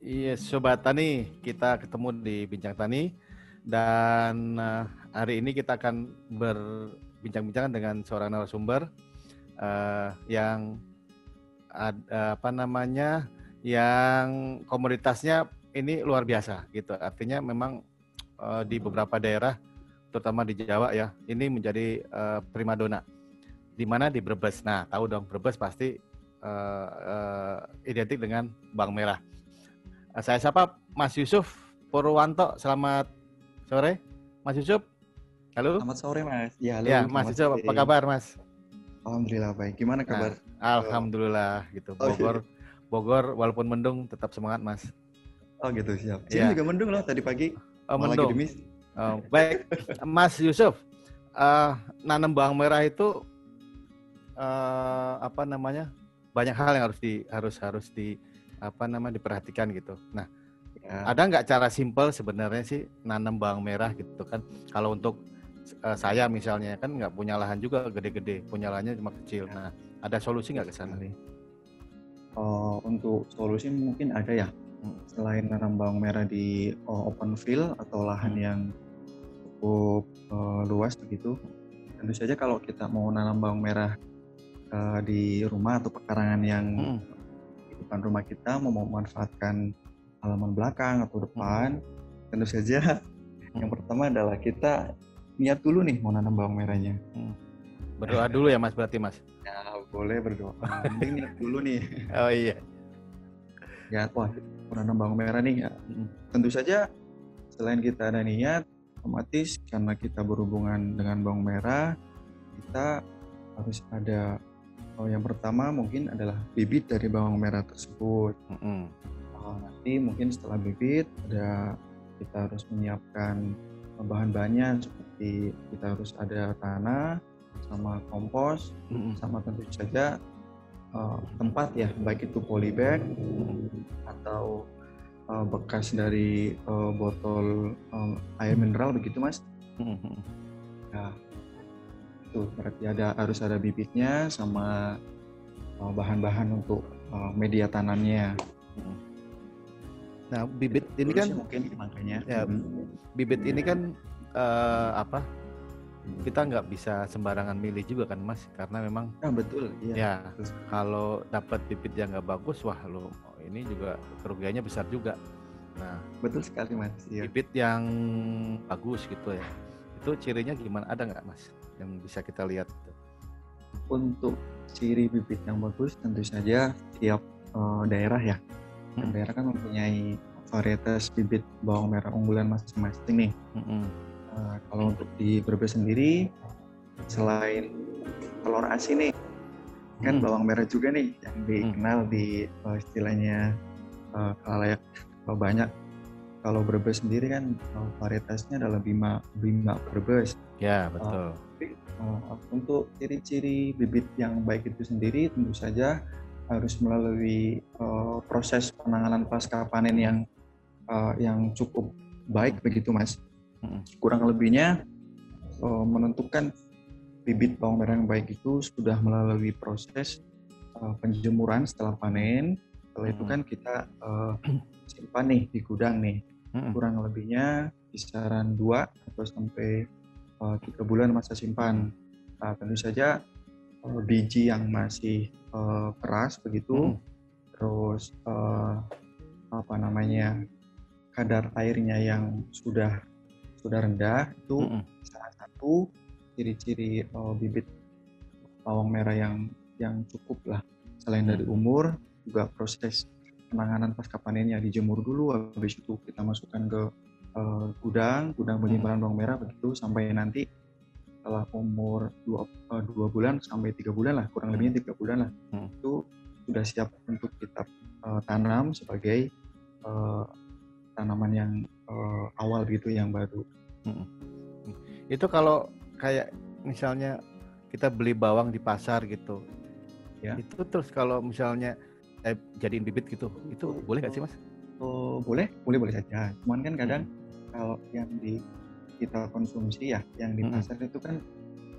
Iya, Sobat Tani, kita ketemu di Bincang Tani dan uh, hari ini kita akan berbincang-bincang dengan seorang narasumber uh, yang ad, uh, apa namanya, yang komoditasnya ini luar biasa gitu. Artinya memang uh, di beberapa daerah, terutama di Jawa ya, ini menjadi uh, primadona. Di mana di Brebes. Nah, tahu dong Brebes pasti uh, uh, identik dengan bawang merah Eh, saya sapa Mas Yusuf Purwanto. Selamat sore, Mas Yusuf. Halo. Selamat sore, Mas. Ya, halo. Ya, Mas Yusuf, apa kabar, Mas? Alhamdulillah baik. Gimana kabar? Nah, Alhamdulillah gitu. Oh, Bogor, iya. Bogor walaupun mendung tetap semangat, Mas. Oh gitu, siap. Sini ya. juga mendung loh tadi pagi. Oh, mendung. Oh, baik, Mas Yusuf. Uh, nanam bawang merah itu uh, apa namanya? Banyak hal yang harus di harus harus di apa nama diperhatikan gitu. Nah, ya. ada nggak cara simpel sebenarnya sih nanam bawang merah gitu kan? Kalau untuk uh, saya misalnya kan nggak punya lahan juga gede-gede, punya lahannya cuma kecil. Ya. Nah, ada solusi nggak ke sana nih? Uh, untuk solusi mungkin ada ya. Hmm. Selain nanam bawang merah di uh, open field atau lahan hmm. yang cukup uh, luas begitu, tentu saja kalau kita mau nanam bawang merah uh, di rumah atau pekarangan yang hmm depan rumah kita mau memanfaatkan halaman belakang atau depan, hmm. tentu saja hmm. yang pertama adalah kita niat dulu nih mau nanam bawang merahnya. Hmm. Berdoa dulu ya Mas berarti Mas. Ya boleh berdoa. Penting niat dulu nih. Oh iya. Ya wah mau nanam bawang merah nih ya. Hmm. Tentu saja selain kita ada niat, otomatis karena kita berhubungan dengan bawang merah, kita harus ada Oh, yang pertama mungkin adalah bibit dari bawang merah tersebut. Mm -hmm. uh, nanti mungkin setelah bibit ada kita harus menyiapkan bahan-bahannya seperti kita harus ada tanah sama kompos mm -hmm. sama tentu saja uh, tempat ya baik itu polybag mm -hmm. atau uh, bekas dari uh, botol uh, air mineral begitu mas. Mm -hmm. Nah Tuh, berarti ada harus ada bibitnya sama uh, bahan-bahan uh, untuk uh, media tanamnya. Nah, bibit ini kan mungkin makanya. Ya, hmm. bibit ini kan uh, apa? Kita nggak bisa sembarangan milih juga kan, Mas, karena memang. Ah, betul. Iya. Ya, betul. kalau dapat bibit yang nggak bagus, wah lo ini juga kerugiannya besar juga. Nah, betul sekali, Mas. Iya. Bibit yang bagus gitu ya. Itu cirinya gimana? Ada nggak, Mas? yang bisa kita lihat? Untuk ciri bibit yang bagus tentu saja tiap uh, daerah ya. Hmm. Daerah kan mempunyai varietas bibit bawang merah unggulan masing-masing nih. Hmm. Uh, kalau untuk di Brebes sendiri selain telur asin nih kan hmm. bawang merah juga nih yang dikenal hmm. di uh, istilahnya uh, uh, banyak kalau Brebes sendiri kan varietasnya adalah Bima Bima Brebes. Ya betul. Uh, untuk ciri-ciri bibit yang baik itu sendiri tentu saja harus melalui uh, proses penanganan pasca panen yang uh, yang cukup baik begitu mas. Hmm. Kurang lebihnya uh, menentukan bibit bawang merah yang baik itu sudah melalui proses uh, penjemuran setelah panen. Setelah itu kan kita uh, simpan nih di gudang nih. Kurang lebihnya kisaran 2 atau sampai uh, tiga bulan masa simpan. Nah, tentu saja uh, biji yang masih uh, keras begitu, hmm. terus uh, apa namanya kadar airnya yang sudah sudah rendah itu hmm. salah satu ciri-ciri uh, bibit bawang merah yang yang cukup lah. Selain hmm. dari umur, juga proses penanganan pasca panennya dijemur dulu, habis itu kita masukkan ke uh, gudang, gudang penyimpanan hmm. bawang merah begitu sampai nanti setelah umur dua, uh, dua bulan sampai tiga bulan lah, kurang lebihnya tiga bulan lah, hmm. itu sudah siap untuk kita uh, tanam sebagai uh, tanaman yang uh, awal gitu yang baru. Hmm. Itu kalau kayak misalnya kita beli bawang di pasar gitu, ya. itu terus kalau misalnya eh, jadiin bibit gitu, itu boleh nggak sih mas? Oh, boleh, boleh boleh saja. Cuman kan kadang hmm kalau yang di kita konsumsi ya yang di pasar hmm. itu kan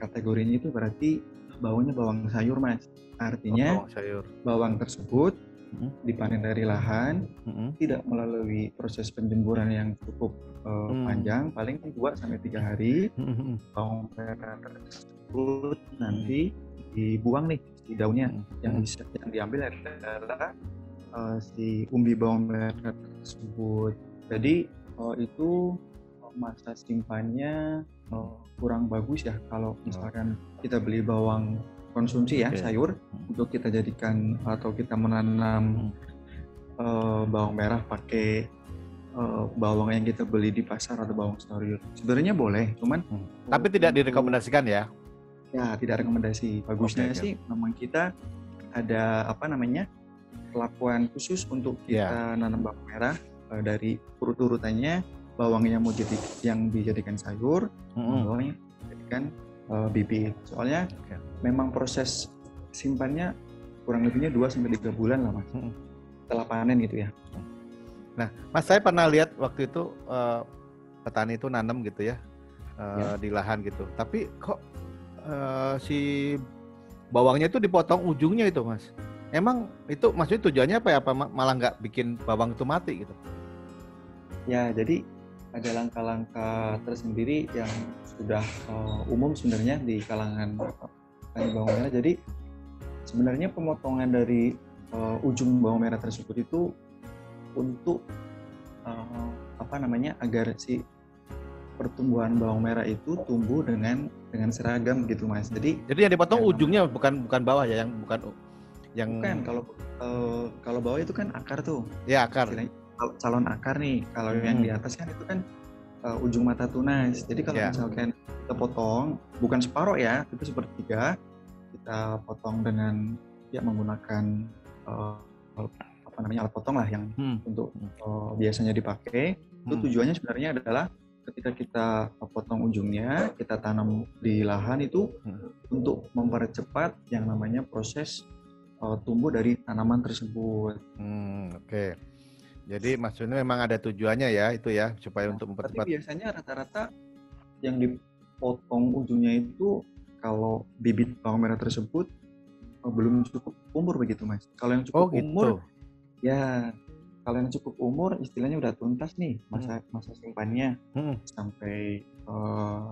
kategorinya itu berarti bawangnya bawang sayur mas artinya oh, bawang sayur bawang tersebut hmm. dipanen dari lahan, hmm. tidak melalui proses penjemburan yang cukup uh, hmm. panjang, paling 2 sampai tiga hari. Hmm. Bawang merah tersebut nanti dibuang nih si daunnya. Hmm. Yang bisa yang diambil adalah uh, si umbi bawang merah tersebut. Jadi uh, itu masa simpannya uh, kurang bagus ya kalau misalkan kita beli bawang konsumsi ya okay. sayur hmm. untuk kita jadikan atau kita menanam hmm. uh, bawang merah pakai uh, bawang yang kita beli di pasar atau bawang sayur sebenarnya boleh cuman hmm. tapi tidak direkomendasikan ya ya tidak rekomendasi bagusnya okay, sih okay. memang kita ada apa namanya perlakuan khusus untuk kita yeah. nanam bawang merah uh, dari urut-urutannya bawang yang mau jadi yang dijadikan sayur mm-hmm. bawang dijadikan uh, bibit soalnya okay. memang proses simpannya kurang lebihnya 2 sampai tiga bulan lah mas mm-hmm. setelah panen gitu ya nah mas saya pernah lihat waktu itu uh, petani itu nanam gitu ya, uh, ya di lahan gitu tapi kok uh, si bawangnya itu dipotong ujungnya itu mas. Emang itu maksudnya tujuannya apa ya? Apa malah nggak bikin bawang itu mati gitu? Ya jadi ada langkah-langkah tersendiri yang sudah uh, umum sebenarnya di kalangan petani bawang merah. Jadi sebenarnya pemotongan dari uh, ujung bawang merah tersebut itu untuk uh, apa namanya agar si pertumbuhan bawang merah itu tumbuh dengan dengan seragam gitu mas. Jadi jadi yang dipotong yang, ujungnya bukan bukan bawah ya, yang bukan yang bukan kalau uh, kalau bawah itu kan akar tuh. Ya akar. Istilahnya, calon akar nih. Kalau hmm. yang di atas kan itu kan uh, ujung mata tunas. Jadi kalau yeah. misalkan kita potong bukan separoh ya, itu sepertiga kita potong dengan ya menggunakan uh, apa namanya alat potong lah yang hmm. untuk uh, biasanya dipakai. Hmm. Itu tujuannya sebenarnya adalah ketika kita potong ujungnya, kita tanam di lahan itu hmm. untuk mempercepat yang namanya proses uh, tumbuh dari tanaman tersebut. Hmm, Oke. Okay. Jadi maksudnya memang ada tujuannya ya itu ya supaya nah, untuk mempercepat. Tapi biasanya rata-rata yang dipotong ujungnya itu kalau bibit bawang merah tersebut oh, belum cukup umur begitu mas. Kalau yang cukup oh, gitu. umur, ya kalau yang cukup umur istilahnya udah tuntas nih masa hmm. masa simpannya hmm. sampai uh,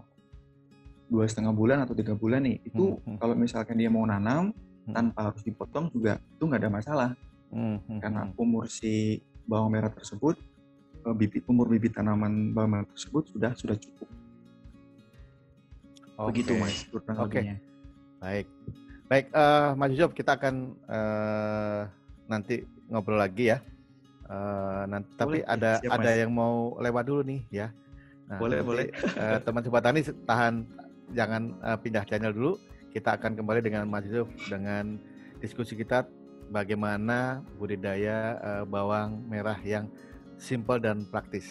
dua setengah bulan atau tiga bulan nih itu hmm. hmm. kalau misalkan dia mau nanam hmm. tanpa harus dipotong juga itu nggak ada masalah hmm. Hmm. karena hmm. umur si bawang merah tersebut eh, bibit umur bibit tanaman bawang merah tersebut sudah sudah cukup. Okay. Begitu mas Oke. Okay. Baik. Baik, uh, Mas Yusuf, kita akan uh, nanti ngobrol lagi ya. Uh, nanti, boleh, tapi ada siap, ada mas. yang mau lewat dulu nih ya. Nah, boleh, nanti, boleh. Uh, teman sobat tani tahan jangan uh, pindah channel dulu. Kita akan kembali dengan Mas Yusuf dengan diskusi kita bagaimana budidaya uh, bawang merah yang simpel dan praktis.